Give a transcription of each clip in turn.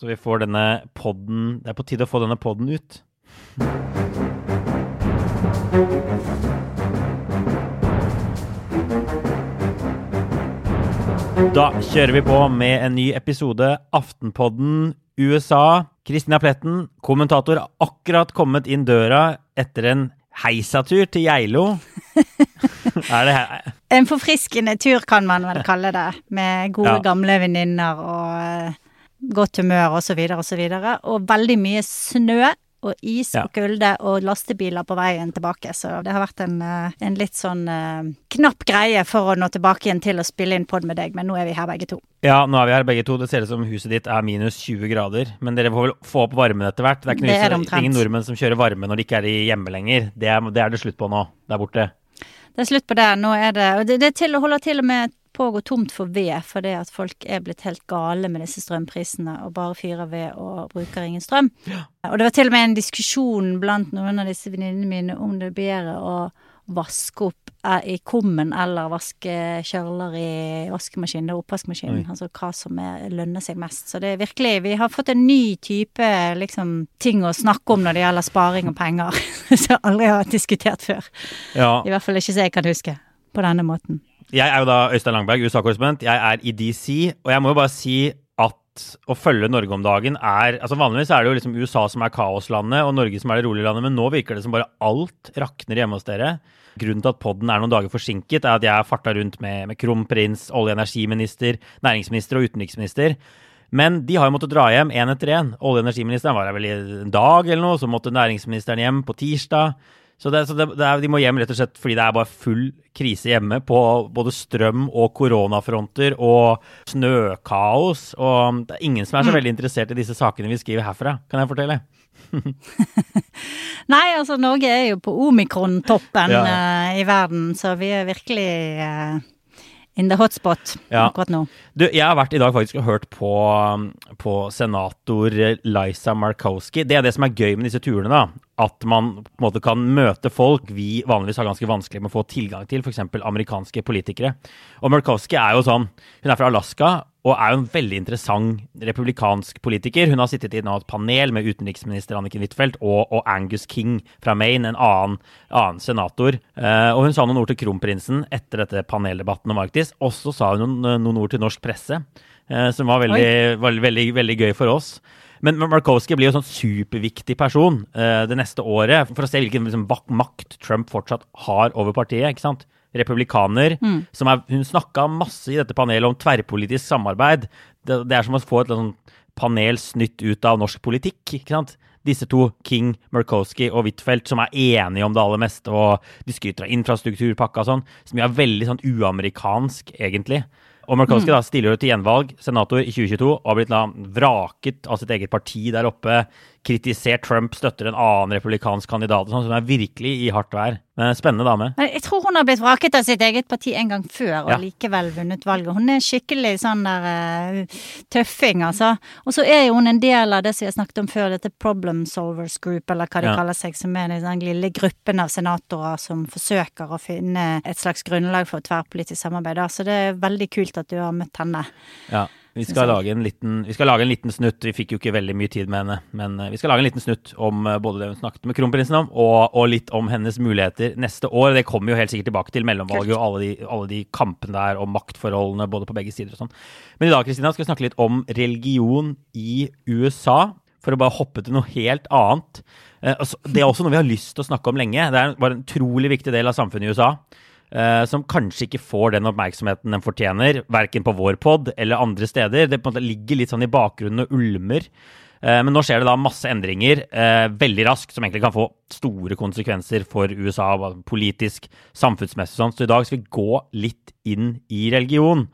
Så vi får denne podden Det er på tide å få denne podden ut. Da kjører vi på med en ny episode Aftenpodden USA. Kristina Pletten, kommentator, har akkurat kommet inn døra etter en heisatur til Geilo. er det her? En forfriskende tur, kan man vel kalle det. Med gode, Ja. gamle venninner og eh, godt humør og så videre og så videre. Og veldig mye snø og is Ja. og kulde og lastebiler på veien tilbake. Så det har vært en, eh, en litt sånn uh, knapp greie for å nå tilbake igjen til å spille inn pod med deg, men nå er vi her begge to. Ja, nå er vi her begge to. Det ser ut som huset ditt er minus 20 grader. Men dere får vel få opp varmen etter hvert. Det er ikke noe Det er det ingen nordmenn som kjører varme når de ikke er hjemme lenger. Det er, det er det slutt på nå, der borte. Det er slutt på det. Nå er det det, det til, holder til og med på å gå tomt for ved, fordi at folk er blitt helt gale med disse strømprisene og bare fyrer ved og bruker ingen strøm. Og det var til og med en diskusjon blant noen av disse venninnene mine om det bedre å vaske opp eh, i kummen eller vaske kjøler i vaskemaskinen, er oppvaskmaskinen. Altså hva som er, lønner seg mest. Så det er virkelig Vi har fått en ny type liksom ting å snakke om når det gjelder sparing og penger, som jeg aldri har diskutert før. Ja. I hvert fall ikke så jeg kan huske. På denne måten. Jeg er jo da Øystein Langberg, USA-korrespondent. Jeg er i DC, og jeg må jo bare si at å følge Norge om dagen er altså Vanligvis er det jo liksom USA som er kaoslandet, og Norge som er det rolige landet, men nå virker det som bare alt rakner hjemme hos dere. Grunnen til at podden er noen dager forsinket, er at jeg har farta rundt med, med kronprins, olje- og energiminister, næringsminister og utenriksminister. Men de har jo måttet dra hjem én etter én. Olje- og energiministeren var her vel i en dag eller noe, så måtte næringsministeren hjem på tirsdag. Så, det, så det, det er, de må hjem rett og slett fordi det er bare full krise hjemme på både strøm- og koronafronter og snøkaos. Og det er ingen som er så veldig interessert i disse sakene vi skriver herfra, kan jeg fortelle. Nei, altså Norge er jo på omikron-toppen Ja. uh, i verden, så vi er virkelig uh in the hotspot Ja. akkurat nå. Du, jeg har vært i dag faktisk og hørt på, på senator Liza Markowski. Det er det som er gøy med disse turene, da. At man på en måte kan møte folk vi vanligvis har ganske vanskelig med å få tilgang til, f.eks. amerikanske politikere. Og Murkowski er jo sånn Hun er fra Alaska og er jo en veldig interessant republikansk politiker. Hun har sittet i et panel med utenriksminister Anniken Huitfeldt og, og Angus King fra Maine, en annen, annen senator. Eh, og hun sa noen ord til kronprinsen etter dette paneldebatten om Arktis. Og så sa hun noen, noen ord til norsk presse, eh, som var veldig, veldig, veldig, veldig gøy for oss. Men Markowski blir jo en sånn superviktig person uh, det neste året for å se hvilken liksom, makt Trump fortsatt har over partiet. ikke sant? Republikaner. som er, Hun snakka masse i dette panelet om tverrpolitisk samarbeid. Det, det er som å få et sånn panel snytt ut av norsk politikk. ikke sant? Disse to, King, Murkowski og Huitfeldt, som er enige om det aller meste, og de skryter av infrastrukturpakka og sånn, som jo er veldig sånn uamerikansk, egentlig. Og Murkowski da stiller jo til gjenvalg, senator i 2022, og har blitt da vraket av sitt eget parti der oppe. Kritisert Trump, støtter en annen republikansk kandidat sånn, så hun er virkelig i hardt vær. Men spennende dame. Jeg tror hun har blitt vraket av sitt eget parti en gang før, og Ja. likevel vunnet valget. Hun er skikkelig sånn der uh, tøffing, altså. Og så er jo hun en del av det som vi har snakket om før, dette Problem Solvers Group, eller hva de Ja. kaller seg, som er den sånn lille gruppen av senatorer som forsøker å finne et slags grunnlag for tverrpolitisk samarbeid. Så det er veldig kult at du har møtt henne. Ja. Vi skal, lage en liten, vi skal lage en liten snutt. Vi fikk jo ikke veldig mye tid med henne, men eh, vi skal lage en liten snutt om eh, både det hun snakket med kronprinsen om, og, og litt om hennes muligheter neste år. Det kommer jo helt sikkert tilbake til mellomvalget og alle de, alle de, kampene der og maktforholdene både på begge sider og sånn. Men i dag Kristina, skal vi snakke litt om religion i USA. For å bare hoppe til noe helt annet. Eh, altså, det er også noe vi har lyst til å snakke om lenge. Det er bare en utrolig viktig del av samfunnet i USA. Uh, som kanskje ikke får den oppmerksomheten den fortjener, verken på vår pod eller andre steder. Det ligger litt sånn i bakgrunnen og ulmer. Uh, men nå skjer det da masse endringer uh, veldig raskt, som egentlig kan få store konsekvenser for USA, politisk, samfunnsmessig sånn. Så i dag skal vi gå litt inn i religion.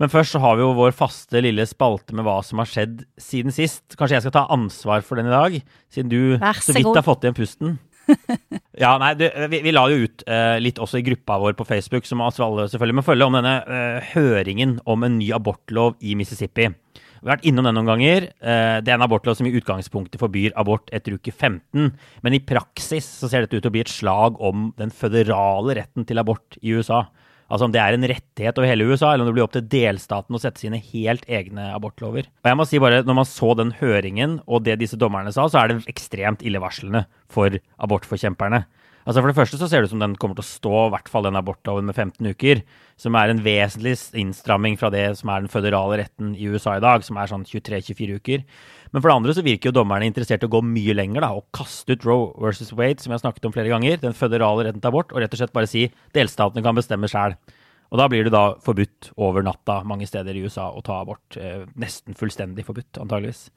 Men først så har vi jo vår faste lille spalte med hva som har skjedd siden sist. Kanskje jeg skal ta ansvar for den i dag, siden du så vidt har fått igjen pusten? ja, nei, du, vi, vi, la jo ut uh, litt også i gruppa vår på Facebook, som alle selvfølgelig må følge, om denne uh, høringen om en ny abortlov i Mississippi. Vi har vært innom den noen ganger. Uh, det er en abortlov som i utgangspunktet forbyr abort etter uke 15. Men i praksis så ser dette ut til å bli et slag om den føderale retten til abort i USA. Altså om det er en rettighet over hele USA, eller om det blir opp til delstaten å sette sine helt egne abortlover. Og jeg må si bare, Når man så den høringen og det disse dommerne sa, så er det ekstremt illevarslende for abortforkjemperne. Altså For det første så ser det ut som den kommer til å stå, i hvert fall den abortloven med 15 uker, som er en vesentlig innstramming fra det som er den føderale retten i USA i dag, som er sånn 23-24 uker. Men for det andre så virker jo dommerne interessert i å gå mye lenger da, og kaste ut Roe versus Wade, som jeg har snakket om flere ganger, den føderale retten til abort, og rett og slett bare si delstatene kan bestemme sjæl. Og da blir det da forbudt over natta mange steder i USA å ta abort. Eh, nesten fullstendig forbudt, antageligvis.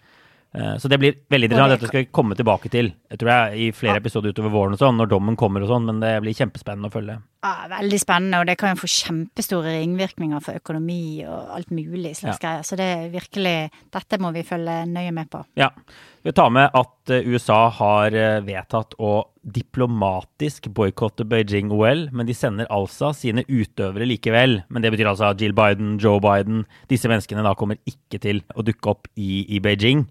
Eh, så det blir veldig interessant. Dette skal vi komme tilbake til jeg tror jeg, i flere episoder utover våren og sånn, når dommen kommer og sånn, men det blir kjempespennende å følge. Ja, veldig spennende, og det kan jo få kjempestore ringvirkninger for økonomi og alt mulig slags ja. greier. Så det er virkelig Dette må vi følge nøye med på. Ja. Vi tar med at eh, USA har eh, vedtatt å diplomatisk boikotte Beijing-OL, men de sender altså sine utøvere likevel. Men det betyr altså at Jill Biden, Joe Biden Disse menneskene da kommer ikke til å dukke opp i, i Beijing.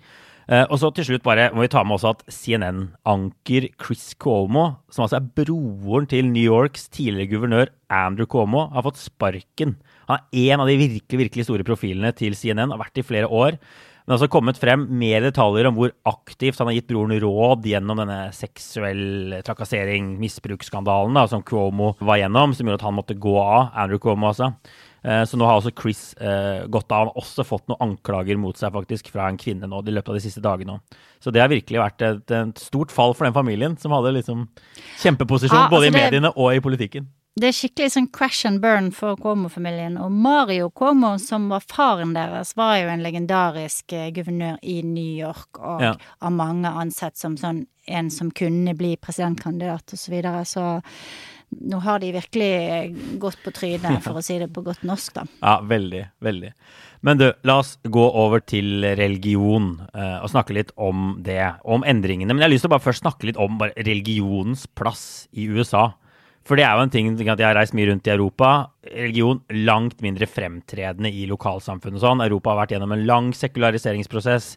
Uh, og så til slutt bare må vi ta med også at CNN-anker Chris Cuomo, som altså er broren til New Yorks tidligere guvernør Andrew Cuomo, har fått sparken. Han er en av de virkelig, virkelig store profilene til CNN, har vært i flere år. Men har også kommet frem mer detaljer om hvor aktivt han har gitt broren råd gjennom denne seksuell trakassering, misbruksskandalen som Cuomo var gjennom, som gjorde at han måtte gå av. Andrew Cuomo, altså. Eh, så nå har også Chris eh, gått av. Han har også fått noen anklager mot seg faktisk fra en kvinne nå i løpet av de siste dagene. Så det har virkelig vært et, et stort fall for den familien, som hadde liksom kjempeposisjon ja, altså både i mediene og i politikken. Det er skikkelig sånn crash and burn for Cuomo-familien. Og Mario Cuomo, som var faren deres, var jo en legendarisk eh, guvernør i New York, og ja. av mange ansett som sånn en som kunne bli presidentkandidat osv. Så, videre. så nå har de virkelig gått på trynet, for å si det på godt norsk, da. Ja, veldig. Veldig. Men du, la oss gå over til religion eh, og snakke litt om det. Om endringene. Men jeg har lyst til å bare først snakke litt om religionens plass i USA. For det er jo en ting at jeg har reist mye rundt i Europa. Religion langt mindre fremtredende i lokalsamfunnet sånn. Europa har vært gjennom en lang sekulariseringsprosess.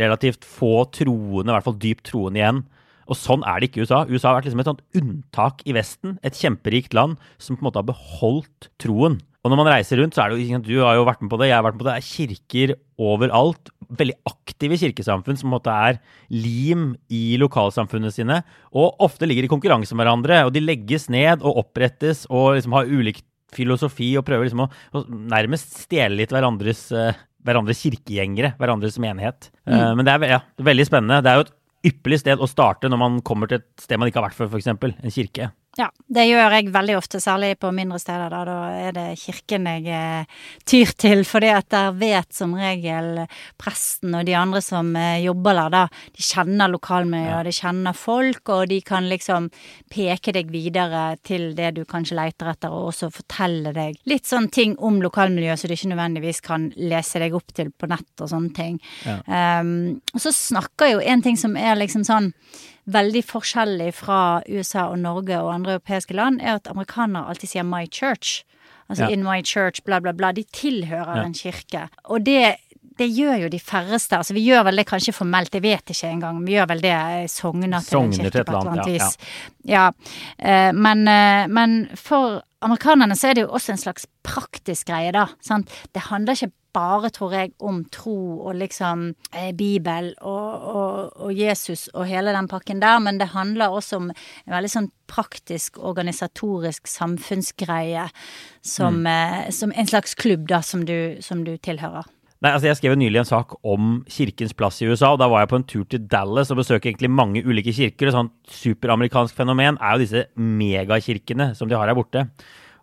Relativt få troende, i hvert fall dypt troende igjen. Og sånn er det ikke i USA. USA har vært liksom et sånt unntak i Vesten. Et kjemperikt land som på en måte har beholdt troen. Og når man reiser rundt, så er det jo Du har jo vært med på det, jeg har vært med på det. Det er kirker overalt. Veldig aktive kirkesamfunn som på en måte er lim i lokalsamfunnene sine. Og ofte ligger i konkurranse med hverandre. Og de legges ned og opprettes og liksom har ulik filosofi og prøver liksom å, å nærmest stjele litt hverandres, uh, hverandres kirkegjengere, hverandres menighet. Mm. Uh, men det er ja, veldig spennende. Det er jo et ypperlig sted å starte når man kommer til et sted man ikke har vært før, f.eks. en kirke. Ja, det gjør jeg veldig ofte, særlig på mindre steder. Da, da er det kirken jeg eh, tyr til, fordi at der vet som regel presten og de andre som eh, jobber der, da. De kjenner lokalmiljøet, ja. de kjenner folk, og de kan liksom peke deg videre til det du kanskje leiter etter, og også fortelle deg litt sånn ting om lokalmiljøet, så du ikke nødvendigvis kan lese deg opp til på nett og sånne ting. Ja. Um, og så snakker jo en ting som er liksom sånn veldig forskjellig fra USA og Norge og andre europeiske land, er at amerikanere alltid sier 'my church'. Altså ja. 'in my church', bla, bla, bla. De tilhører ja. en kirke. Og det, det gjør jo de færreste. Altså, vi gjør vel det kanskje formelt, jeg vet ikke engang. Vi gjør vel det eh, sogner til en kirke på et eller annet vis. Ja. ja. Uh, men, uh, men, for amerikanerne så er det jo også en slags praktisk greie, da. Sant? Det handler ikke bare, tror jeg, om tro og liksom eh, Bibel og, og, og, Jesus og hele den pakken der, men det handler også om en veldig sånn praktisk, organisatorisk samfunnsgreie som, mm. eh, som en slags klubb, da, som du, som du tilhører. Nei, altså Jeg skrev nylig en sak om kirkens plass i USA. og Da var jeg på en tur til Dallas og besøkte egentlig mange ulike kirker. Et sånt superamerikansk fenomen er jo disse megakirkene som de har her borte.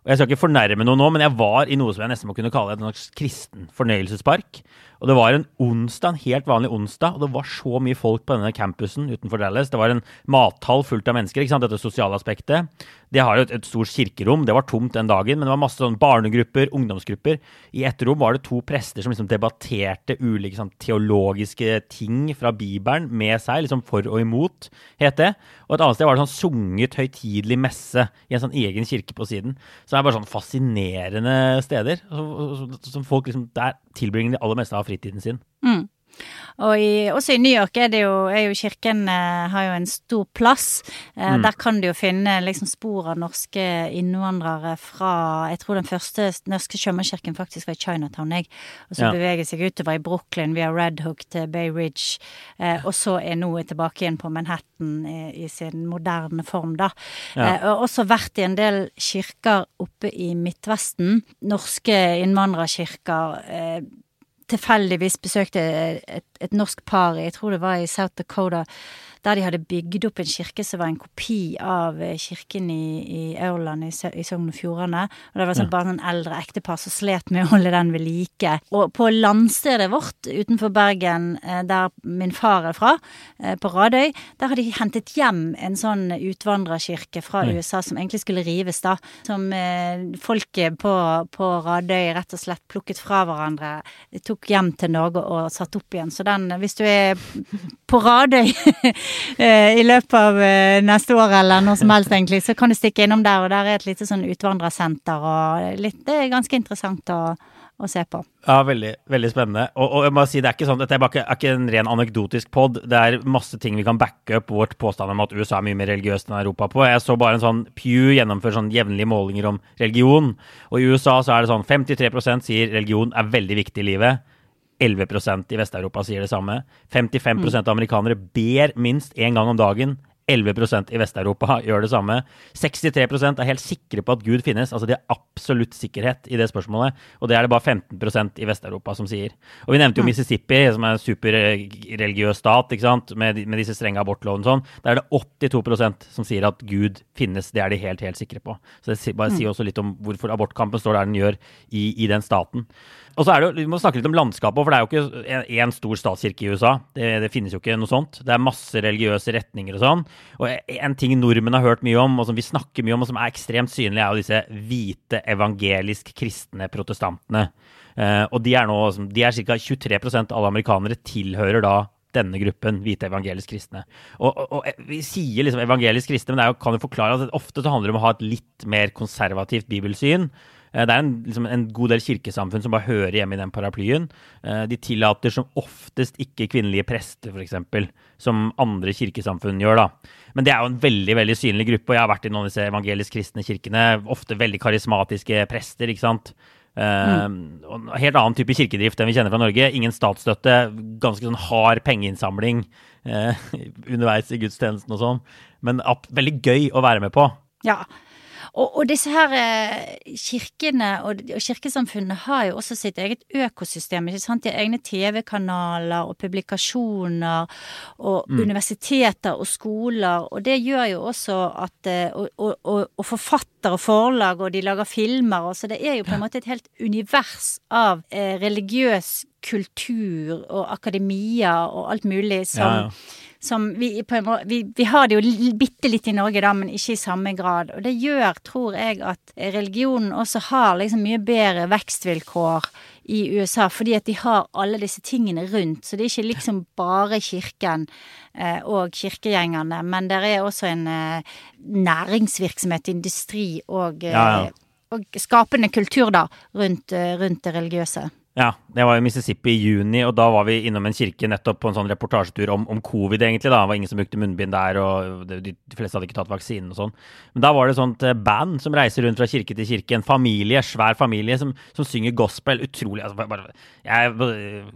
Og Jeg skal ikke fornærme noen nå, men jeg var i noe som jeg nesten må kunne kalle et slags kristen fornøyelsespark. Og det var en onsdag, en helt vanlig onsdag, og det var så mye folk på denne campusen utenfor Dallas. Det var en mathall fullt av mennesker, ikke sant, dette sosiale aspektet. De har jo et, et stort kirkerom, det var tomt den dagen, men det var masse sånn barnegrupper, ungdomsgrupper. I ett rom var det to prester som liksom debatterte ulike sånn, teologiske ting fra Bibelen med seg, liksom for og imot, het det. Og et annet sted var det sånn sunget høytidelig messe i en sånn egen kirke på siden. Så det er bare sånn fascinerende steder. Som folk liksom, Der tilbringer de aller meste av fritiden sin. Mm. Og i, også i New York er, det jo, er jo kirken eh, har jo en stor plass. Eh, mm. Der kan du jo finne liksom spor av norske innvandrere fra Jeg tror den første norske sjømannskirken faktisk var i Chinatown, jeg. Og så ja. beveger seg utover i Brooklyn via Red Hook til Bay Ridge. Eh, og så er nå tilbake igjen på Manhattan i, i sin moderne form, da. Ja. Eh, og også vært i en del kirker oppe i Midtvesten. Norske innvandrerkirker. Eh, tilfeldigvis besøkte et, et norsk par, jeg tror det var i South Dakota, der de hadde bygd opp en kirke som var en kopi av eh, kirken i, i Aurland i, i Sogn og Fjordane. Og det var sånn, ja. bare en eldre ektepar som slet med å holde den ved like. Og på landstedet vårt utenfor Bergen, eh, der min far er fra, eh, på Radøy, der har de hentet hjem en sånn utvandrerkirke fra Nei. USA som egentlig skulle rives, da. Som folket på, på Radøy rett og slett plukket fra hverandre, tok hjem til Norge og satt opp igjen. Så den, hvis du er på Radøy Eh, i løpet av eh, neste år eller noe som helst, egentlig, så kan du stikke innom der. Og der er et lite sånn utvandrersenter, og litt, det er ganske interessant å, å se på. Ja, veldig, veldig spennende. Og, og, jeg må si, det er ikke sånn, dette er, bare, er ikke en ren anekdotisk pod. Det er masse ting vi kan backe opp vårt påstand om at USA er mye mer religiøst enn Europa på. Jeg så bare en sånn Pew gjennomføre sånn jevnlige målinger om religion. Og i USA så er det sånn 53% sier religion er veldig viktig i livet. 11% i Vest-Europa sier det samme. 55 mm. av amerikanere ber minst én gang om dagen 11% i Vest-Europa gjør det samme. 63% er helt sikre på at Gud finnes. Altså de har absolutt sikkerhet i det spørsmålet. Og det er det bare 15% i Vest-Europa som sier. Og vi nevnte jo Mississippi, som er en superreligiøs stat? Med, med disse strenge abortlovene og sånn. Der er det 82% som sier at Gud finnes. Det er de helt, helt sikre på. Så det bare sier også litt om hvorfor abortkampen står der den gjør i, i den staten. Og så er det jo, Vi må snakke litt om landskapet, for det er jo ikke én stor statskirke i USA. Det, det, finnes jo ikke noe sånt. Det er masse religiøse retninger og sånn. Og en ting nordmenn har hørt mye om, og som vi snakker mye om, og som er ekstremt synlig, er jo disse hvite evangelisk kristne protestantene. Uh, og de er nå de er ca. 23% av alle amerikanere tilhører da denne gruppen, hvite evangelisk kristne. Og, og, og Vi sier liksom evangelisk kristne, men det jo, kan jo forklare at ofte så handler det om å ha et litt mer konservativt bibelsyn. Eh, det er en, liksom en, god del kirkesamfunn som bare hører hjemme i den paraplyen. Eh, de tillater som oftest ikke kvinnelige prester, f.eks., som andre kirkesamfunn gjør. da. Men det er jo en veldig veldig synlig gruppe, og jeg har vært i noen av disse evangelisk kristne kirkene. Ofte veldig karismatiske prester, ikke sant. Mm. Uh, helt annen type kirkedrift enn vi kjenner fra Norge. Ingen statsstøtte, ganske sånn hard pengeinnsamling uh, underveis i gudstjenesten og sånn. Men uh, veldig gøy å være med på. Ja, og, og disse her eh, kirkene og, og kirkesamfunnene har jo også sitt eget økosystem. ikke sant? De har egne TV-kanaler og publikasjoner og mm. universiteter og skoler. Og det gjør jo også at eh, og, og, og forfatter og forlag, og de lager filmer. Og så det er jo på en måte et helt univers av eh, religiøs kultur og akademia og alt mulig som ja, ja som vi, måte, vi, vi har det jo bitte litt i Norge, da, men ikke i samme grad. Og det gjør, tror jeg, at religionen også har liksom mye bedre vekstvilkår i USA, fordi at de har alle disse tingene rundt. Så det er ikke liksom bare kirken eh, og kirkegjengerne, men det er også en eh, næringsvirksomhet, industri og, eh, ja, ja. og skapende kultur, da, rundt, eh, rundt det religiøse. Ja, det var i Mississippi i juni, og da var vi innom en kirke nettopp på en sånn reportasjetur om, om covid, egentlig. da. Det var ingen som brukte munnbind der, og de, de fleste hadde ikke tatt vaksinen og sånn. Men da var det et sånt eh, band som reiser rundt fra kirke til kirke. En familie, svær familie, som, som synger gospel. Utrolig altså, bare, Jeg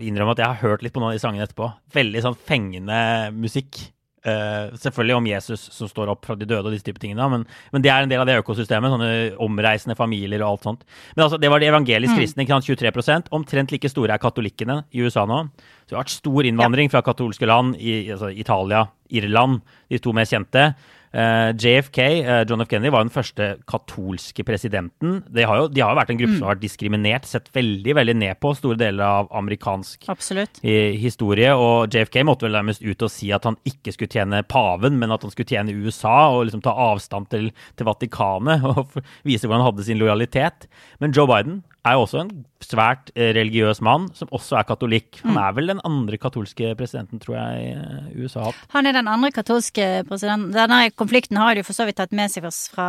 innrømmer at jeg har hørt litt på noen av de sangene etterpå. Veldig sånn fengende musikk. Uh, selvfølgelig om Jesus som står opp fra de døde og disse type tingene, men, men, det er en del av det økosystemet. Sånne omreisende familier og alt sånt. Men altså, det var de evangelisk mm. kristne. Mm. 23 Omtrent like store er katolikkene i USA nå. Så det har vært stor innvandring ja. fra katolske land, i, altså Italia, Irland, de to mest kjente. Eh, JFK, eh, John F. Kennedy, var den første katolske presidenten. De har jo, de har vært en gruppe mm. som har vært diskriminert, sett veldig veldig ned på store deler av amerikansk Absolutt. historie. Og JFK måtte vel nærmest ut og si at han ikke skulle tjene paven, men at han skulle tjene USA, og liksom ta avstand til, til Vatikanet og vise hvordan han hadde sin lojalitet. Men Joe Biden er jo også en svært eh, religiøs mann, som også er katolikk. Han mm. er vel den andre katolske presidenten, tror jeg, USA har hatt. Han er den andre katolske presidenten. Denne konflikten har de for så vidt tatt med seg fra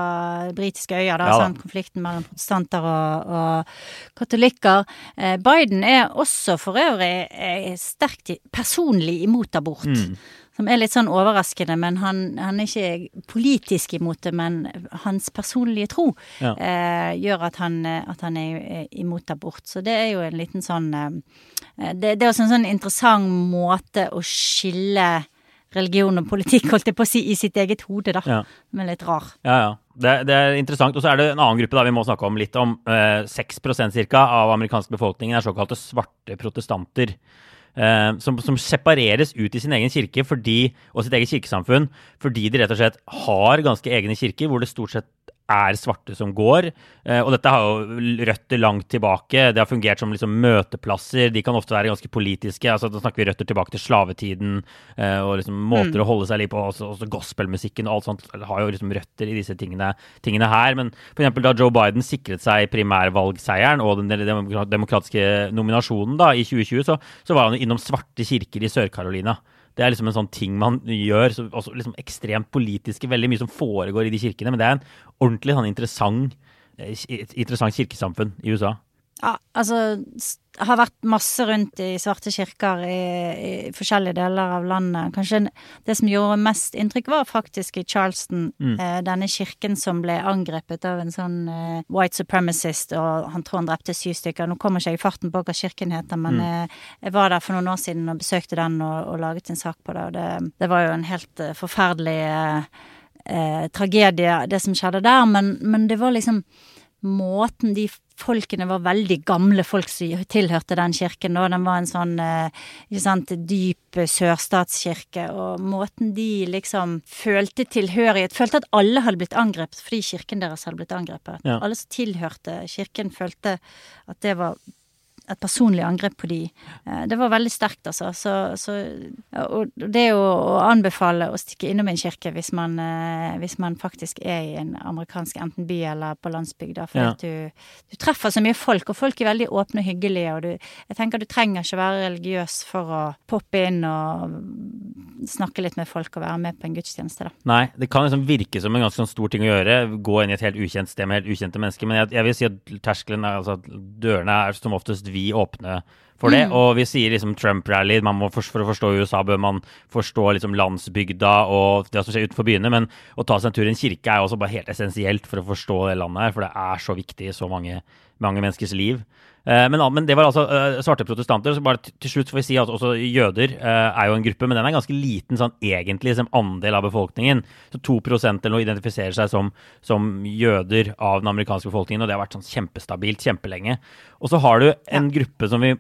britiske øyer, da, ja, sånn, konflikten mellom protestanter og, og katolikker. Eh, Biden er også for øvrig eh, sterkt personlig imot abort. Mm. Som er litt sånn overraskende, men han, han er ikke politisk imot det. Men hans personlige tro ja. eh, gjør at han, at han, er imot abort. Så det er jo en liten sånn eh, det, det, er også en sånn interessant måte å skille religion og politikk, holdt jeg på å si, i sitt eget hode, da. Ja. Men litt rar. Ja, ja. Det, det er interessant. Og så er det en annen gruppe da vi må snakke om litt om. Eh, 6 cirka av amerikansk befolkning er såkalte svarte protestanter. Uh, som, som, separeres ut i sin egen kirke fordi, og sitt eget kirkesamfunn fordi de rett og slett har ganske egne kirker hvor det stort sett er svarte som går. Eh, og dette har jo røtter langt tilbake. Det har fungert som liksom møteplasser. De kan ofte være ganske politiske. altså Da snakker vi røtter tilbake til slavetiden eh, og liksom måter mm. å holde seg litt på. Også, også gospelmusikken og alt sånt har jo liksom røtter i disse tingene, tingene her. Men f.eks. da Joe Biden sikret seg primærvalgseieren og den demokratiske nominasjonen da i 2020, så, så var han innom svarte kirker i Sør-Carolina. Det er liksom en sånn ting man gjør. Så, også liksom ekstremt politiske, veldig mye som foregår i de kirkene. Men det er en ordentlig sånn interessant, eh, interessant kirkesamfunn i USA. Ja, altså har vært masse rundt i svarte kirker i, i, forskjellige deler av landet. Kanskje det som gjorde mest inntrykk, var faktisk i Charleston. Mm. Eh, denne kirken som ble angrepet av en sånn eh, white supremacist, og han tror han drepte syv stykker. Nå kommer ikke jeg i farten på hva kirken heter, men mm. eh, jeg var der for noen år siden og besøkte den og, og laget en sak på det, og det, det var jo en helt eh, forferdelig eh, tragedie, det som skjedde der, men, men det var liksom måten de folkene var veldig gamle folk som tilhørte den kirken. Og den var en sånn eh, sant, dyp sørstatskirke. Og måten de liksom følte tilhørighet Følte at alle hadde blitt angrepet fordi kirken deres hadde blitt angrepet. Ja. Alle som tilhørte kirken, følte at det var et personlig angrep på de. Eh, det var veldig sterkt, altså. Så, så, og det å, å anbefale å stikke innom en kirke hvis man, eh, hvis man faktisk er i en amerikansk enten by eller på landsbygda, for ja. at du, du, treffer så mye folk, og folk er veldig åpne og hyggelige, og du Jeg tenker du trenger ikke være religiøs for å poppe inn og snakke litt med folk og være med på en gudstjeneste, da. Nei, det kan liksom virke som en ganske sånn stor ting å gjøre, gå inn i et helt ukjent sted med helt ukjente mennesker, men jeg, jeg vil si at terskelen, altså dørene er som oftest vi åpne for det. Mm. Og vi sier liksom Trump-rally. For, for, å forstå USA bør man forstå liksom landsbygda og det som skjer utenfor byene. Men å ta seg en tur i en kirke er også bare helt essensielt for å forstå det landet her. For det er så viktig i så mange, mange menneskers liv. Eh, men, men, det var altså uh, svarte protestanter. så bare Til slutt får vi si at også jøder uh, er jo en gruppe, men den er ganske liten sånn egentlig som andel av befolkningen. Så 2% eller noe identifiserer seg som, som, jøder av den amerikanske befolkningen, og det har vært sånn kjempestabilt kjempelenge. Og så har du en gruppe som vi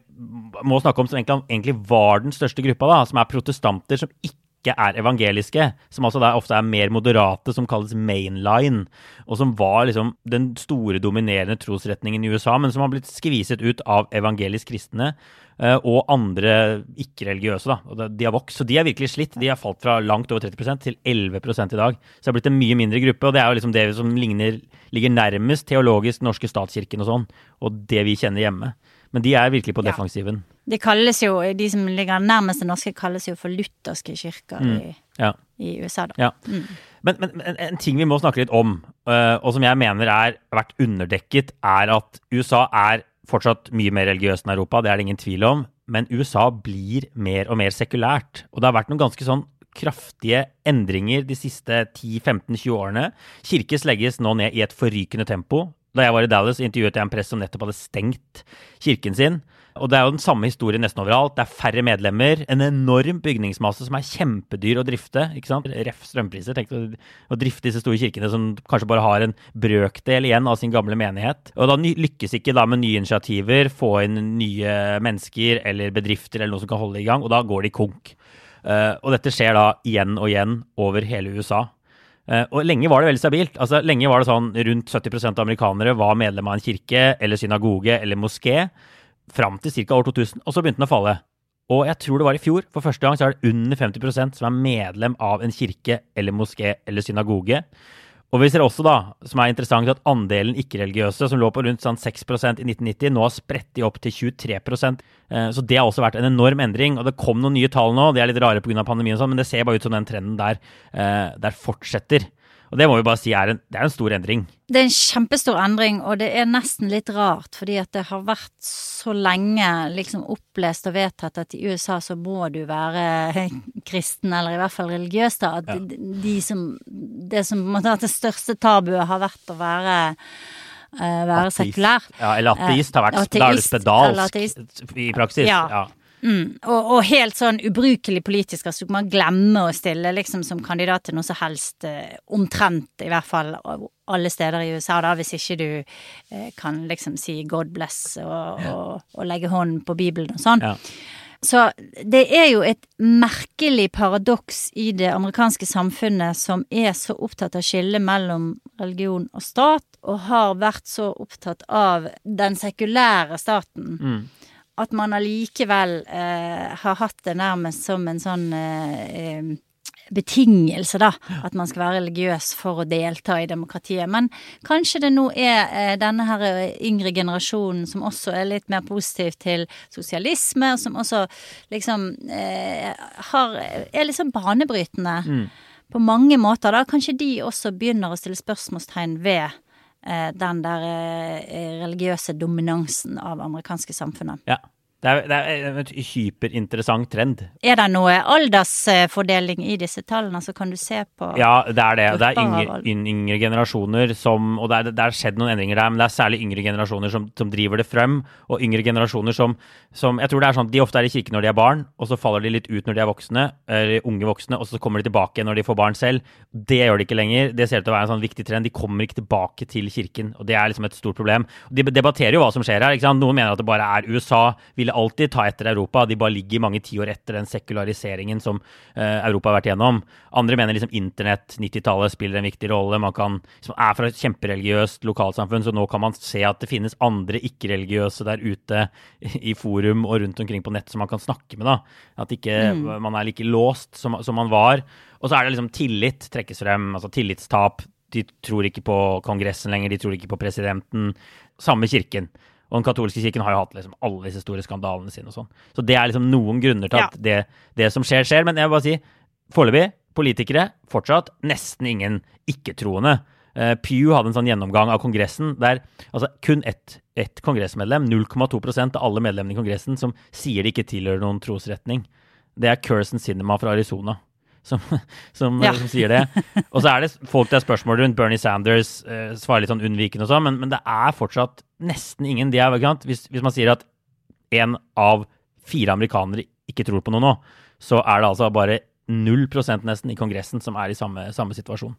må snakke om som egentlig, egentlig var den største gruppa, da, som er protestanter som ikke ikke er evangeliske, som altså da ofte er mer moderate, som kalles mainline, og som var liksom den store, dominerende trosretningen i USA, men som har blitt skviset ut av evangelisk kristne eh, og andre ikke-religiøse. da, De har vokst, så de er virkelig slitt. De har falt fra langt over 30 til 11 i dag. Så det har blitt en mye mindre gruppe, og det er jo liksom det som ligner, ligger nærmest teologisk norske statskirken og sånn, og det vi kjenner hjemme. Men de er virkelig på defensiven. Ja. De kalles jo, de som ligger nærmest det norske, kalles jo for lutherske kirker mm. i, ja. i, USA, da. Ja. Mm. Men, men, men, en ting vi må snakke litt om, uh, og som jeg mener er vært underdekket, er at USA er fortsatt mye mer religiøst enn Europa, det er det ingen tvil om. Men USA blir mer og mer sekulært. Og det har vært noen ganske sånn kraftige endringer de siste 10-15-20 årene. Kirkes legges nå ned i et forrykende tempo. Da jeg var i Dallas, intervjuet jeg en prest som nettopp hadde stengt kirken sin. Og det er jo den samme historien nesten overalt. Det er færre medlemmer. En enorm bygningsmasse som er kjempedyr å drifte. ikke sant? Ref strømpriser. Tenk å, drifte disse store kirkene som kanskje bare har en brøkdel igjen av sin gamle menighet. Og da lykkes ikke da med nye initiativer, få inn nye mennesker eller bedrifter eller noe som kan holde det i gang, og da går de konk. Uh, og dette skjer da igjen og igjen over hele USA. Uh, og lenge var det veldig stabilt. Altså, lenge var det sånn rundt 70% av amerikanere var medlem av en kirke eller synagoge eller moské fram til ca. år 2000, og så begynte den å falle. Og jeg tror det var i fjor, for første gang så er det under 50% som er medlem av en kirke eller moské eller synagoge. Og vi ser også, da, som er interessant, at andelen ikke-religiøse, som lå på rundt sånn 6% i 1990, nå har spredt de opp til 23 eh, Så det har også vært en enorm endring. Og det kom noen nye tall nå, de er litt rare pga. pandemien, og sånn, men det ser bare ut som den trenden der, eh, der fortsetter. Og det må vi bare si er en, det er en stor endring. Det er en kjempestor endring, og det er nesten litt rart, fordi at det har vært så lenge liksom opplest og vedtatt at i USA så må du være kristen, eller i hvert fall religiøs, da. At ja. de som Det som måtte ha det største tabuet har vært å være uh, være sekulær. Ja, eller ateist har vært ateist, Da er du spedalsk i praksis. Ja. ja. Mm, og, og, helt sånn ubrukelig politisk. Altså, man glemmer å stille liksom, som kandidat til noe som helst, eh, omtrent i hvert fall alle steder i USA, da, hvis ikke du eh, kan liksom si 'God bless' og, og, og legge hånden på Bibelen og sånn. Ja. Så det er jo et merkelig paradoks i det amerikanske samfunnet som er så opptatt av skillet mellom religion og stat, og har vært så opptatt av den sekulære staten. Mm at man allikevel eh, har hatt det nærmest som en sånn eh, betingelse, da. At man skal være religiøs for å delta i demokratiet. Men kanskje det nå er eh, denne her eh, yngre generasjonen som også er litt mer positiv til sosialisme, og som også liksom eh, har, er liksom banebrytende. Mm. På mange måter, da. Kanskje de også begynner å stille spørsmålstegn ved eh, den der eh, religiøse dominansen av amerikanske samfunnet. Ja. Det er, det er en hyperinteressant trend. Er det noe aldersfordeling i disse tallene, så kan du se på Ja, det er det. Det er yngre, yngre generasjoner som Og det er, det er, skjedd noen endringer der, men det er særlig yngre generasjoner som, som driver det frem. Og yngre generasjoner som, som, Jeg tror det er sånn at de ofte er i kirken når de er barn, og så faller de litt ut når de er voksne, eller unge voksne, og så kommer de tilbake når de får barn selv. Det gjør de ikke lenger. Det ser ut til å være en sånn viktig trend. De kommer ikke tilbake til kirken, og det er liksom et stort problem. De debatterer jo hva som skjer her. Noen mener at det bare er USA ville alltid ta etter Europa. De bare ligger mange tiår etter den sekulariseringen som uh, Europa har vært gjennom. Andre mener liksom internett, 90-tallet, spiller en viktig rolle. Man kan, liksom, er fra et kjempereligiøst lokalsamfunn, så nå kan man se at det finnes andre ikke-religiøse der ute i forum og rundt omkring på nett som man kan snakke med. da. At ikke mm. man er like låst som, som man var. Og så er det liksom tillit trekkes frem, altså tillitstap. De tror ikke på Kongressen lenger, de tror ikke på presidenten. Samme kirken. Og den katolske kirken har jo hatt liksom alle disse store skandalene sine og sånn. Så det er liksom noen grunner til at det, det, som skjer, skjer. Men jeg vil bare si, foreløpig, politikere, fortsatt nesten ingen ikke-troende. Uh, Pew hadde en sånn gjennomgang av Kongressen der altså, kun ett et kongressmedlem, 0,2% av alle medlemmene i Kongressen, som sier de ikke tilhører noen trosretning. Det er Curson Cinema fra Arizona som, som, ja. som, sier det. Og så er det folk det er spørsmål rundt. Bernie Sanders eh, svarer litt sånn unnvikende og sånn, men, men, det er fortsatt nesten ingen. De er, hvis, hvis, man sier at én av fire amerikanere ikke tror på noe nå, så er det altså bare 0% nesten i Kongressen som er i samme, samme situasjon.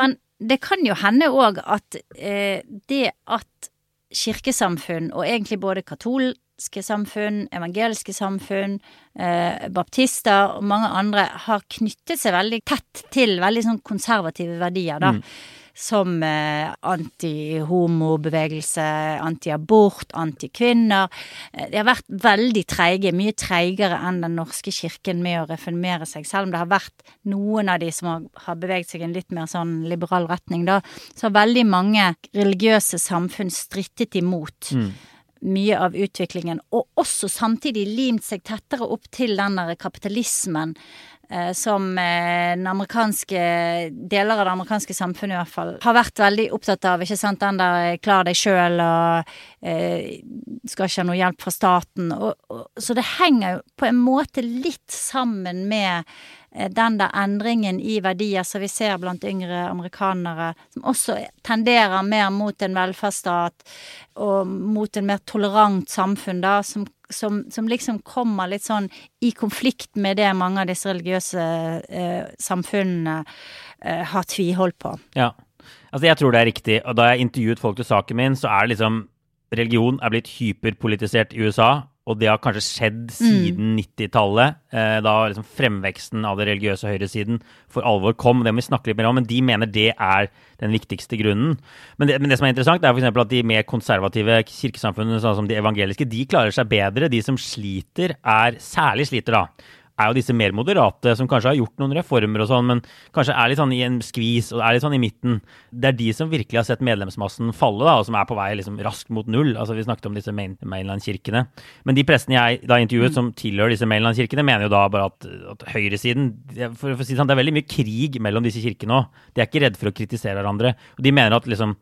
Men det kan jo hende òg at eh, det at kirkesamfunn, og egentlig både katol, samfunn, evangeliske samfunn, eh, baptister og mange andre har knyttet seg veldig tett til veldig sånn konservative verdier, da. Mm. Som eh, antihomobevegelse, antiabort, anti-abort, anti-kvinner. Eh, de har vært veldig treige, mye treigere enn Den norske kirken med å reformere seg. Selv om det har vært noen av de som har, har beveget seg i en litt mer sånn liberal retning, da. Så har veldig mange religiøse samfunn strittet imot. Mm mye av utviklingen, og også samtidig limt seg tettere opp til den der kapitalismen eh, som eh, den amerikanske deler av det amerikanske samfunnet i hvert fall har vært veldig opptatt av. ikke sant, Den der 'klar deg sjøl' og eh, 'skal ikke ha noe hjelp fra staten'. Og, og, så det henger jo på en måte litt sammen med Eh, den der endringen i verdier som vi ser blant yngre amerikanere, som også tenderer mer mot en velferdsstat og mot en mer tolerant samfunn, da, som, som, som liksom kommer litt sånn i konflikt med det mange av disse religiøse eh, samfunnene eh, har tviholdt på. Ja. Altså, jeg tror det er riktig. Og da jeg intervjuet folk til saken min, så er det liksom Religion er blitt hyperpolitisert i USA og det har kanskje skjedd mm. siden mm. 90-tallet, eh, da liksom fremveksten av det religiøse høyresiden for alvor kom. Det må vi snakke litt mer om, men de mener det er den viktigste grunnen. Men det, men det som er interessant, er f.eks. at de mer konservative kirkesamfunnene, sånn som de evangeliske, de klarer seg bedre. De som sliter, er særlig sliter, da er jo disse mer moderate, som kanskje har gjort noen reformer og sånn, men kanskje er litt sånn i en skvis og er litt sånn i midten. Det er de som virkelig har sett medlemsmassen falle, da, og som er på vei liksom raskt mot null. Altså Vi snakket om disse main mainland-kirkene. Men de prestene jeg da intervjuet, som tilhører disse mainland-kirkene, mener jo da bare at, at høyresiden for, for å si Det sånn, Det er veldig mye krig mellom disse kirkene òg. De er ikke redde for å kritisere hverandre. Og de mener at liksom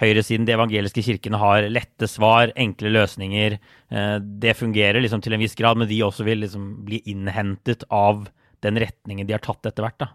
høyresiden, de evangeliske kirkene, har lette svar, enkle løsninger. Eh, det fungerer liksom til en viss grad, men de også vil liksom bli innhentet av den retningen de har tatt etter hvert. da.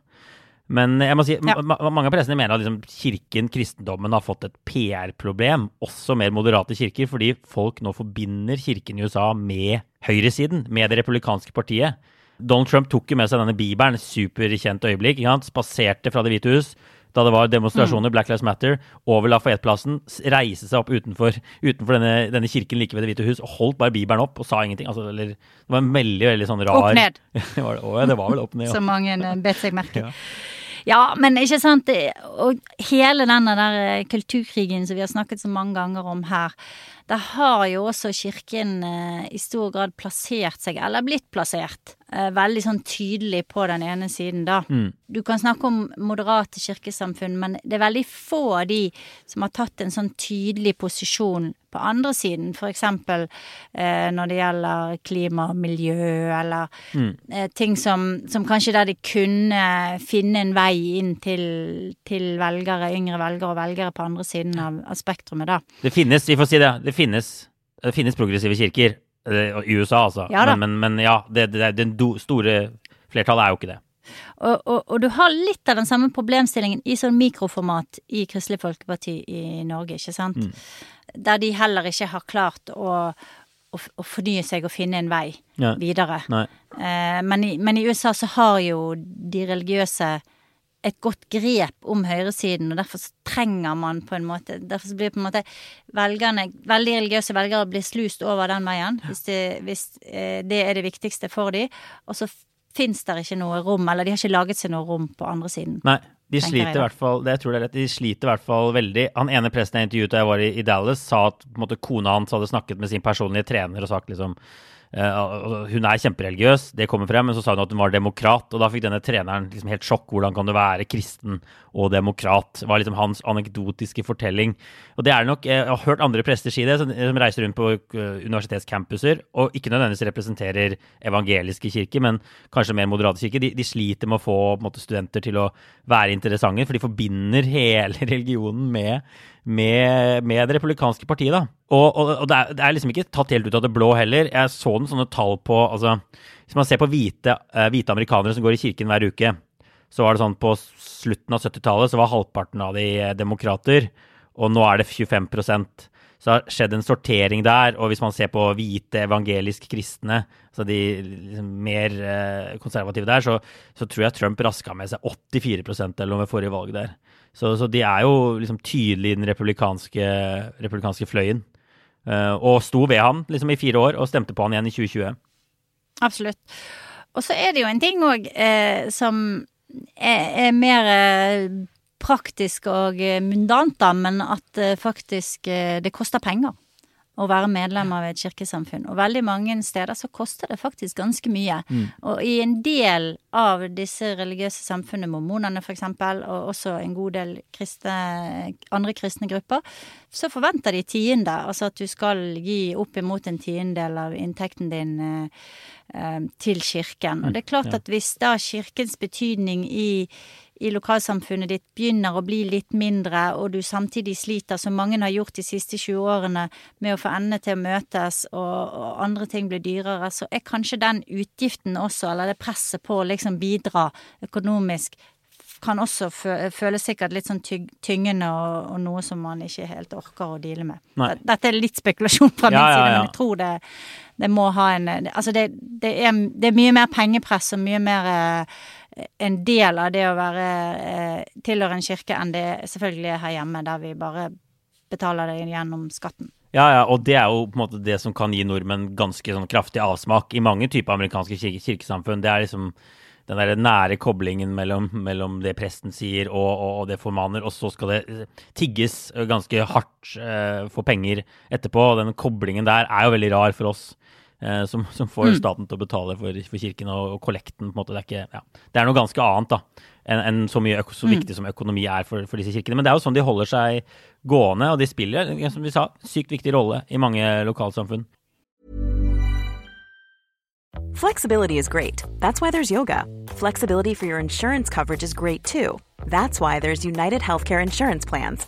Men jeg må si, ja. mange av pressene mener at liksom kirken, kristendommen, har fått et PR-problem. Også mer moderate kirker, fordi folk nå forbinder kirken i USA med høyresiden, med det republikanske partiet. Donald Trump tok jo med seg denne bibelen, superkjent øyeblikk. Ikke sant? Spaserte fra Det hvite hus da det var demonstrasjoner, mm. Black Lives Matter, over Lafayette-plassen, reise seg opp utenfor, utenfor denne, denne, kirken like ved Det hvite hus og holdt bare bibelen opp og sa ingenting. Altså, eller, det var en veldig, veldig sånn rar Opp ned. det, var, å, det var vel opp ned. Ja. Som mange eh, bet seg merke ja. ja, men ikke sant Og hele denne der eh, kulturkrigen som vi har snakket så mange ganger om her, der har jo også kirken eh, i stor grad plassert seg, eller blitt plassert, Eh, veldig sånn tydelig på den ene siden, da. Mm. Du kan snakke om moderate kirkesamfunn, men det er veldig få av de som har tatt en sånn tydelig posisjon på andre siden, eksempel eh, når det gjelder klima og miljø, eller mm. eh, ting som, som, kanskje der de kunne finne en vei inn til, til velgere, yngre velgere og velgere på andre siden av, av spektrumet, da. Det finnes, vi får si det, det finnes, det finnes progressive kirker. Eh, I USA, altså. Ja, men, men, men, ja, det, det, det store flertallet er jo ikke det. Og, og, og, du har litt av den samme problemstillingen i sånn mikroformat i Kristelig Folkeparti i Norge, ikke sant? Mm. Der de heller ikke har klart å, å, å fornye seg og finne en vei ja. videre. Eh, men, i, men, i, USA så har jo de religiøse et godt grep om høyresiden, og derfor trenger man på en måte Derfor blir på en måte velgerne, veldig religiøse velgere blir slust over den veien, hvis det, hvis eh, det er det viktigste for dem. Og så fins det ikke noe rom, eller de har ikke laget seg noe rom på andre siden. Nei, de sliter i hvert fall det jeg tror det er rett, de sliter i hvert fall veldig. Han ene presten jeg intervjuet da jeg var i, i Dallas, sa at måte, kona hans hadde snakket med sin personlige trener og sagt liksom hun er kjempereligiøs, det kommer frem, men så sa hun at hun var demokrat. Og da fikk denne treneren liksom helt sjokk. Hvordan kan du være kristen og demokrat? Var liksom hans anekdotiske fortelling. Og det er nok, Jeg har hørt andre prester si det, som, reiser rundt på uh, universitetscampuser, og ikke nødvendigvis representerer evangeliske kirker, men kanskje mer moderate kirker. De, de sliter med å få måte, studenter til å være interessante, for de forbinder hele religionen med med, med, det republikanske partiet. da. Og, og, og det, er, det, er, liksom ikke tatt helt ut av det blå heller. Jeg så noen sånne tall på altså, Hvis man ser på hvite, uh, hvite, amerikanere som går i kirken hver uke, så var det sånn på slutten av 70-tallet så var halvparten av de eh, demokrater, og nå er det 25 så det har skjedd en sortering der. Og hvis man ser på hvite evangelisk kristne, altså de liksom mer eh, konservative der, så, så, tror jeg Trump raska med seg 84% eller noe ved forrige valg der. Så, så, de er jo liksom tydelig i den republikanske, republikanske fløyen. Uh, og sto ved han liksom i fire år, og stemte på han igjen i 2020. Absolutt. Og så er det jo en ting òg eh, som er, er mer eh, praktisk og eh, mundant, da, men at eh, faktisk eh, det koster penger å være medlem av et kirkesamfunn. Og veldig mange steder så koster det faktisk ganske mye. Og i en del av disse religiøse samfunnene, mormonene f.eks., og også en god del kristne, andre kristne grupper, så forventer de tiende. Altså at du skal gi opp imot en tiendedel av inntekten din eh, eh, til kirken. Og det er klart at hvis da kirkens betydning i i lokalsamfunnet ditt begynner å bli litt mindre, og du samtidig sliter, som mange har gjort de siste 20 årene, med å få endene til å møtes, og, og andre ting blir dyrere, så er kanskje den utgiften også, eller det presset på å liksom bidra økonomisk, kan også føles sikkert litt sånn tyngende og, og noe som man ikke helt orker å deale med. Nei. Dette er litt spekulasjon fra min Ja, ja, ja. men jeg tror det, det må ha en Altså, det, det, er, det er mye mer pengepress og mye mer eh, en del av det å være eh, tilhøre en kirke enn det selvfølgelig er her hjemme, der vi bare betaler det gjennom skatten. Ja, ja, og det er jo på en måte det som kan gi nordmenn ganske sånn kraftig avsmak i mange typer amerikanske kirke kirkesamfunn. Det er liksom den der nære koblingen mellom, mellom det presten sier og, og, og det formaner, og så skal det eh, tigges ganske hardt eh, for penger etterpå. Og den koblingen der er jo veldig rar for oss. Eh, Som, som får staten til å betale for, for kirken og, og kollekten. på en måte, Det er, ikke, ja. det er noe ganske annet da, enn enn så, mye, øko- så viktig som økonomi er for, for disse kirkene. Men det er jo sånn de holder seg gående, og de spiller som vi sa, sykt viktig rolle i mange lokalsamfunn. Flexibility is great. That's why there's yoga. Flexibility for your insurance coverage is great too. That's why there's United Healthcare Insurance Plans.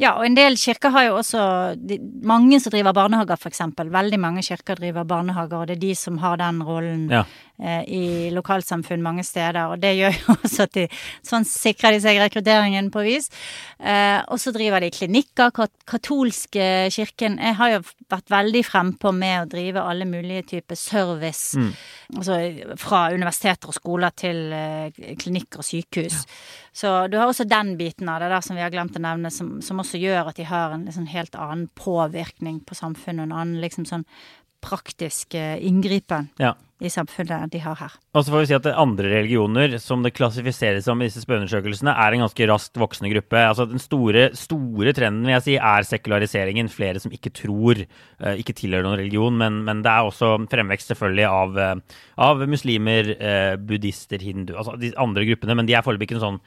Ja, og en del kirker har jo også de, mange som driver barnehager, eksempel. Veldig mange kirker driver barnehager, og det er de som har den rollen Ja. eh, i lokalsamfunn mange steder. Og det gjør jo også at de Sånn sikrer de seg rekrutteringen på vis. Eh, og så driver de klinikker. Kat katolske kirken Jeg har jo vært veldig frempå med å drive alle mulige typer service. Altså fra universiteter og skoler til eh, klinikker og sykehus. Så du har også den biten av det der som vi har glemt å nevne, som, som også gjør at de har en liksom helt annen påvirkning på samfunnet. En annen liksom sånn praktisk eh, inngripen Ja. i samfunnet de har her. Og så får vi si at andre religioner, som det klassifiseres som i disse spørreundersøkelsene, er en ganske raskt voksende gruppe. Altså Den store, store trenden vil jeg si, er sekulariseringen. Flere som ikke tror, eh, ikke tilhører noen religion. Men, men det er også fremvekst selvfølgelig av, eh, av muslimer, buddhister, hindu Altså de andre gruppene. Men de er foreløpig ikke noen sånn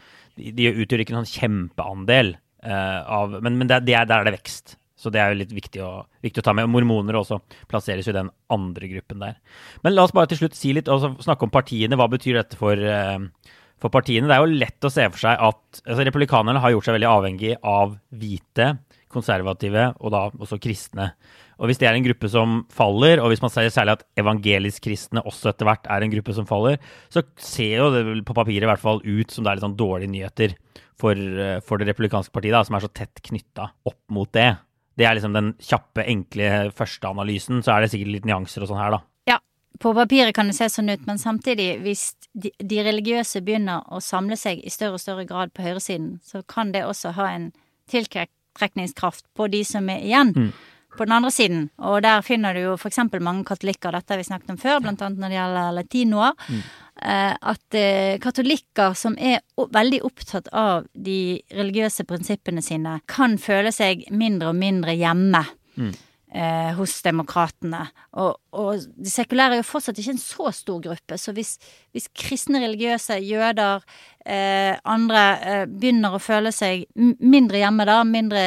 De utgjør ikke en sånn kjempeandel av Men, men det, er- det er, der er det vekst. Så det er jo litt viktig å, viktig å ta med. Mormoner også plasseres jo i den andre gruppen der. Men la oss bare til slutt si litt, altså snakke om partiene. Hva betyr dette for, eh, for partiene? Det er jo lett å se for seg at altså, republikanerne har gjort seg veldig avhengig av hvite, konservative og da også kristne. Og hvis det er en gruppe som faller, og hvis man sier særlig at evangelisk-kristne også etter hvert er en gruppe som faller, så ser jo det på papiret i hvert fall ut som det er litt sånn dårlige nyheter for, eh, for det republikanske partiet, da, som er så tett knytta opp mot det. Det er liksom den kjappe, enkle førsteanalysen. Så er det sikkert litt nyanser og sånn her, da. Ja, på papiret kan det se sånn ut, men samtidig, hvis de, de religiøse begynner å samle seg i større og større grad på høyresiden, så kan det også ha en tiltrekningskraft på de som er igjen. Mm. På den andre siden, og der finner du jo f.eks. mange katolikker, dette har vi snakket om før, blant annet når det gjelder latinoer. Mm. Eh, at eh, katolikker som er veldig opptatt av de religiøse prinsippene sine, kan føle seg mindre og mindre hjemme. Mm. Eh, hos demokratene. Og, og de sekulære er jo fortsatt ikke en så stor gruppe, så hvis, hvis kristne religiøse, jøder, eh, andre eh, begynner å føle seg mindre hjemme da, mindre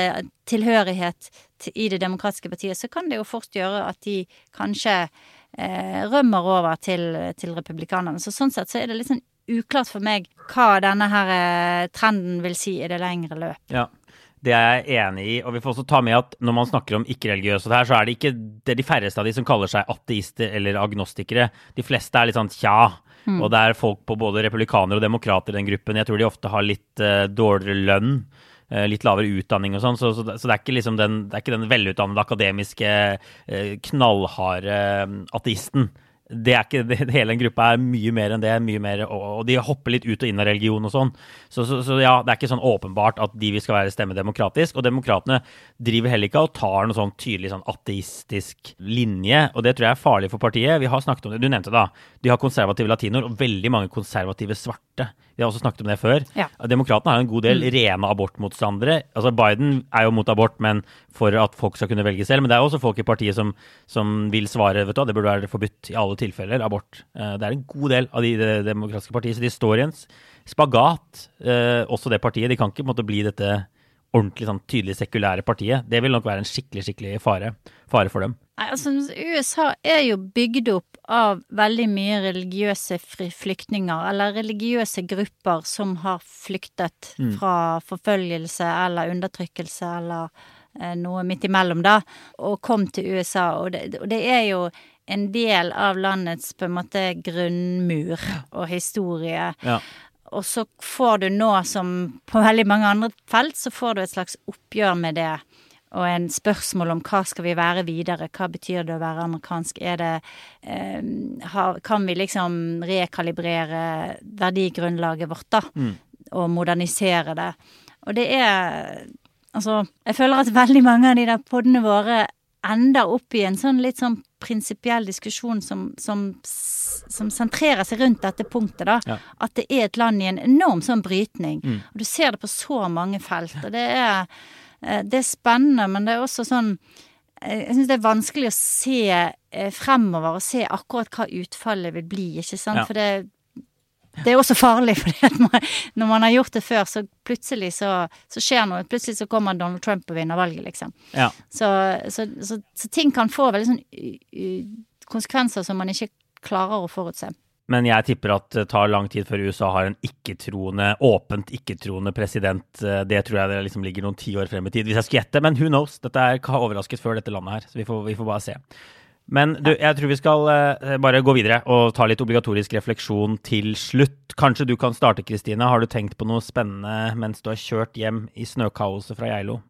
tilhørighet til, i det demokratiske partiet, så kan det jo fort gjøre at de kanskje rømmer over til, til republikanerne. Så sånn sett så er det litt sånn uklart for meg hva denne her eh, trenden vil si i det lengre løp. Ja, det er jeg enig i. Og vi får også ta med at når man snakker om ikke-religiøse her, så er det ikke det de færreste av de som kaller seg ateister eller agnostikere. De fleste er litt sånn tja. Og det er folk på både republikanere og demokrater i den gruppen. Jeg tror de ofte har litt uh, dårligere lønn. Eh, Litt lavere utdanning og sånn, så, så, så det er ikke liksom den, det er ikke den velutdannede akademiske, eh, knallharde eh, ateisten. Det er ikke, det, hele den gruppa er mye mer enn det. mye mer, og, og de hopper litt ut og inn av religion og sånn. Så, så, så ja, det er ikke sånn åpenbart at de vil skal være stemme demokratisk. Og demokratene driver heller ikke og tar noen sånn tydelig sånn ateistisk linje. Og det tror jeg er farlig for partiet. Vi har snakket om det, du nevnte da. De har konservative latinoer og veldig mange konservative svarte. Vi har også snakket om det før. Ja. Demokratene har en god del rene abortmotstandere. Altså Biden er jo mot abort, men for at folk skal kunne velge selv. Men det er også folk i partiet som, som vil svare vet du det burde være forbudt i alle tilfeller, abort. Eh, Det er en god del av de det demokratiske partiet, så de står i en spagat, eh, også det partiet. De kan ikke måte bli dette ordentlig sånn tydelig sekulære partiet. Det vil nok være en skikkelig, skikkelig fare, fare for dem. Nei, altså USA er jo bygd opp av veldig mye religiøse flyktninger, eller religiøse grupper som har flyktet fra forfølgelse eller undertrykkelse eller eh, noe midt imellom, da, og kom til USA. Og det, og det er jo en del av landets på en måte grunnmur og historie. Ja. Og så får du nå, som på veldig mange andre felt, så får du et slags oppgjør med det. Og en spørsmål om hva skal vi være videre, hva betyr det å være amerikansk? Er det eh, har, Kan vi liksom rekalibrere verdigrunnlaget vårt, da? Og modernisere det? Og det er Altså, jeg føler at veldig mange av de der podene våre ender opp i en sånn litt sånn prinsipiell diskusjon som, som, som sentrerer seg rundt dette punktet, da. Ja. At det er et land i en enorm sånn brytning. Og du ser det på så mange felt. Og det er, eh, det er spennende, men det er også sånn eh, jeg syns det er vanskelig å se eh, fremover og se akkurat hva utfallet vil bli, ikke sant. Ja. For det, det er også farlig, for når man har gjort det før, så plutselig så, så skjer noe. Plutselig så kommer Donald Trump og vinner valget, liksom. Ja. Så, så, så, så ting kan få veldig sånn konsekvenser som man ikke klarer å forutse. Men jeg tipper at det tar lang tid før USA har en ikke-troende, åpent ikke-troende president. Det tror jeg det liksom ligger noen tiår frem i tid, hvis jeg skulle gjette. Men who knows? Dette er overrasket før dette landet her, så vi får, vi får bare se. Men du, jeg tror vi skal uh, bare gå videre og ta litt obligatorisk refleksjon til slutt. Kanskje du kan starte, Kristine. Har du tenkt på noe spennende mens du har kjørt hjem i snøkaoset fra Geilo?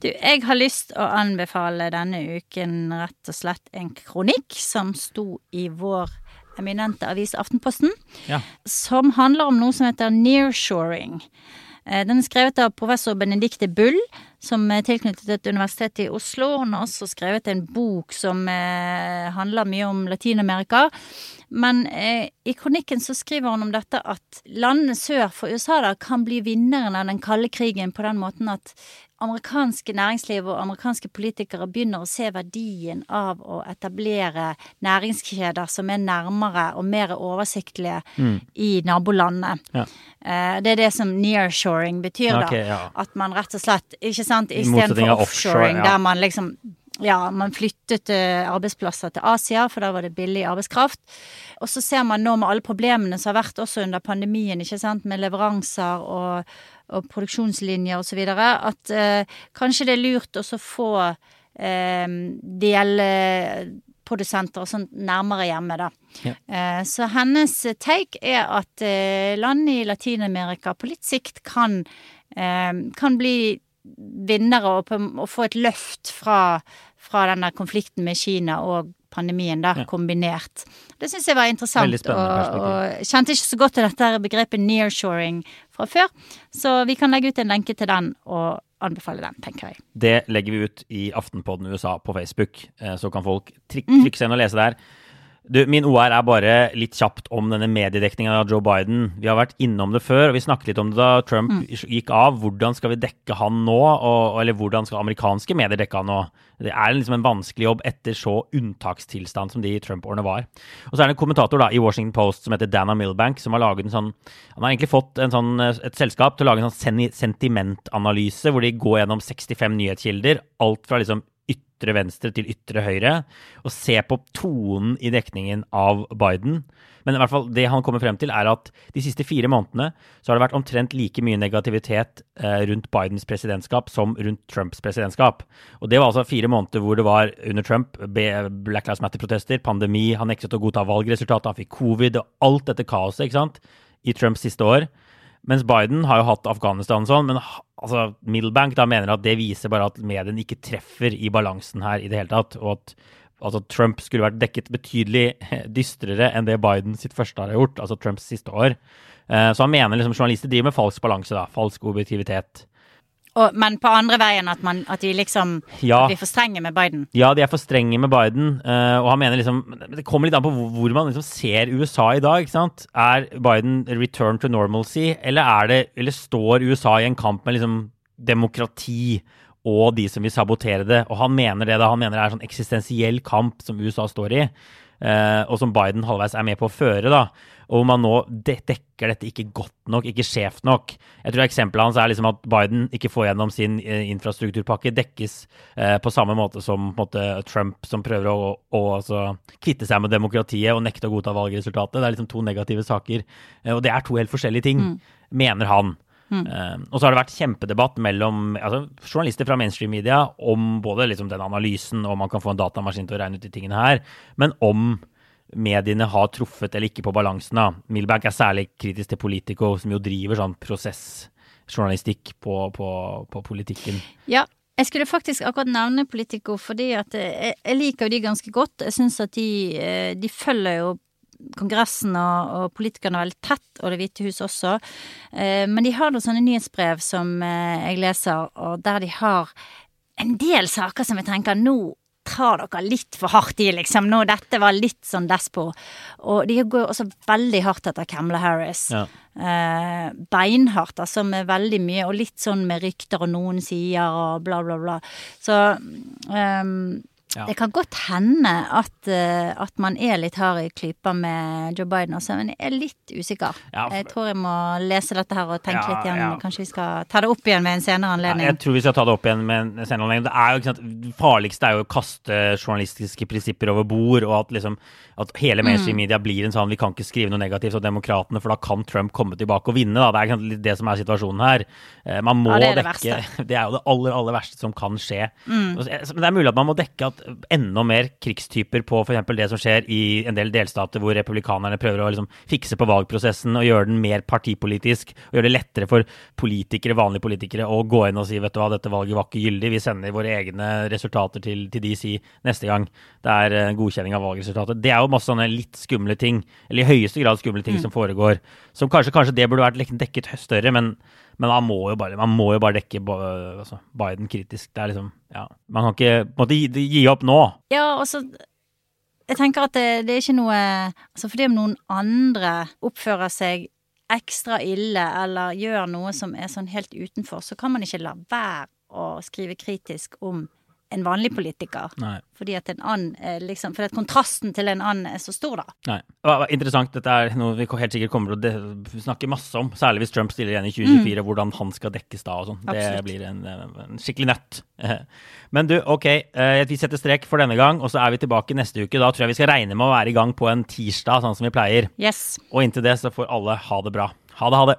Du, jeg har lyst å anbefale denne uken rett og slett en kronikk som sto i vår eminente avis Aftenposten, Ja. som handler om noe som heter nearshoring. Eh, Den er skrevet av professor Benedicte Bull, som er tilknyttet et universitet i Oslo. Hun har også skrevet en bok som eh, handler mye om Latin-Amerika. Men eh, i kronikken så skriver hun om dette at landene sør for USA da kan bli vinneren av den kalde krigen på den måten at amerikanske næringsliv og amerikanske politikere begynner å se verdien av å etablere næringskjeder som er nærmere og mer oversiktlige i nabolandene. Ja. Eh, Det er det som nearshoring betyr, Ok, da. ja. At man rett og slett, ikke sant, istedenfor offshoring, offshore, ja. der man liksom ja, man flyttet eh, arbeidsplasser til Asia, for da var det billig arbeidskraft. Og så ser man nå med alle problemene som har vært også under pandemien, ikke sant, med leveranser og, og produksjonslinjer og så videre, at eh, kanskje det er lurt også å få eh, delprodusenter sånn nærmere hjemme, da. Ja. Eh, så hennes take er at eh, land i Latin-Amerika på litt sikt kan, eh, kan bli vinnere og, og få et løft fra, fra denne konflikten med Kina og pandemien, da, Ja. kombinert. Det syns jeg var interessant. Og, og kjente ikke så godt til dette begrepet nearshoring fra før, så vi kan legge ut en lenke til den og anbefale den, tenker jeg. Det legger vi ut i Aftenpodden USA på Facebook, eh, så kan folk Mm. trykke seg inn og lese der. Du, min OR er bare litt kjapt om denne mediedekninga av Joe Biden. Vi har vært innom det før, og vi snakket litt om det da Trump Mm. gikk av. Hvordan skal vi dekke han nå? Og, eller hvordan skal amerikanske medier dekke han nå? Det er liksom en vanskelig jobb etter så unntakstilstand som de Trump-årene var. Og så er det en kommentator da, i Washington Post som heter Dana Milbank, som har laget en sånn Han har egentlig fått en sånn, et selskap til å lage en sånn sentimentanalyse, hvor de går gjennom 65 nyhetskilder. Alt fra liksom ytre venstre til ytre høyre, og se på tonen i dekningen av Biden. Men i hvert fall det han kommer frem til, er at de siste fire månedene så har det vært omtrent like mye negativitet eh, rundt Bidens presidentskap som rundt Trumps presidentskap. Og det var altså fire måneder hvor det var under Trump Black Lives Matter-protester, pandemi, han nektet å godta valgresultatet, han fikk covid, og alt dette kaoset, ikke sant, i Trumps siste år. Mens Biden har jo hatt Afghanistan og sånn, men altså, Milbank da mener at det viser bare at mediene ikke treffer i balansen her i det hele tatt, og at altså, Trump skulle vært dekket betydelig dystrere enn det Biden sitt første har gjort, altså Trumps siste år. Eh, Så han mener liksom journalister driver med falsk balanse, da, falsk objektivitet. Og, men på andre veien at, man, at de liksom Ja. blir for strenge med Biden. Ja, de er for strenge med Biden, eh, og han mener liksom Det kommer litt an på hvor man liksom ser USA i dag. ikke sant? Er Biden return to normalcy, eller, er det, eller står USA i en kamp med liksom demokrati og de som vil sabotere det? Og han mener det da, han mener det er en sånn eksistensiell kamp som USA står i, eh, og som Biden halvveis er med på å føre. da, Og hvor man nå de dekker dette ikke godt nok, ikke skjevt nok. Jeg tror eksempelet hans er liksom at Biden ikke får gjennom sin eh, infrastrukturpakke, dekkes eh, på samme måte som måte, Trump, som prøver å, å altså, kvitte seg med demokratiet og nekte å godta valgresultatet. Det er liksom to negative saker. Eh, og det er to helt forskjellige ting, mener han. Eh, og så har det vært kjempedebatt mellom altså, journalister fra mainstream-media om både liksom, den analysen, om man kan få en datamaskin til å regne ut de tingene her, men om mediene har truffet eller ikke på balansen. da. Milbank er særlig kritisk til Politico, som jo driver sånn prosessjournalistikk på, på, på politikken. Ja, jeg skulle faktisk akkurat nevne Politico fordi at eh, jeg, jeg liker jo de ganske godt. Jeg syns at de, eh, de følger jo Kongressen og, og politikerne veldig tett, og Det hvite hus også. Eh, men de har noen sånne nyhetsbrev som jeg leser, og der de har en del saker som jeg tenker nå tar dere litt for hardt i, liksom. Nå, dette var litt sånn despo. Og de går også veldig hardt etter Camilla Harris. Ja. Eh, beinhardt, altså med veldig mye, og litt sånn med rykter og noen sider og bla, bla, bla. Så ehm, Ja. det kan godt hende at, eh, at man er litt hard i klypa med Joe Biden også, men jeg er litt usikker. Ja, for- Jeg tror jeg må lese dette her og tenke Ja, litt igjen. Kanskje vi skal ta det opp igjen ved en senere Ja, anledning. jeg tror vi skal ta det opp igjen med en senere anledning. Det er jo, sant, det farligste er jo å kaste journalistiske prinsipper over bord, og at, liksom, at hele mainstream media blir en sånn vi kan ikke skrive noe negativt om demokratene, for da kan Trump komme tilbake og vinne. Da. Det er sant, det som er situasjonen her. Eh, Man må det er det dekke Det er jo det aller, aller verste som kan skje. Mm. Men det er mulig at man må dekke at enda mer krigstyper på f.eks. det som skjer i en del delstater hvor republikanerne prøver å liksom fikse på valgprosessen og gjøre den mer partipolitisk, og gjøre det lettere for politikere, vanlige politikere å gå inn og si vet du hva, dette valget var ikke gyldig, vi sender våre egne resultater til, til DC neste gang det er eh, godkjenning av valgresultatet. Det er jo masse sånne litt skumle ting, eller i høyeste grad skumle ting som foregår. Som kanskje, kanskje det burde vært dekket større, men, men man, må jo bare, må jo bare dekke altså, Biden kritisk. Det er liksom, ja, Man kan ikke på gi, gi opp nå. Ja, og så Jeg tenker at det, det er ikke noe Altså fordi om noen andre oppfører seg ekstra ille eller gjør noe som er sånn helt utenfor, så kan man ikke la være å skrive kritisk om en vanlig politiker. Nei. Fordi at en annen er liksom Fordi at kontrasten til en annen er så stor, da. Nei. Det var interessant. Dette er noe vi helt sikkert kommer til å snakke masse om. Særlig hvis Trump stiller igjen i 2024, hvordan han skal dekkes da og sånn. Det blir en, en skikkelig nøtt. Men du, ok. eh, Vi setter strek for denne gang, og så er vi tilbake neste uke. Da tror jeg vi skal regne med å være i gang på en tirsdag, sånn som vi pleier. Yes. Og inntil det så får alle ha det bra. Ha det, ha det.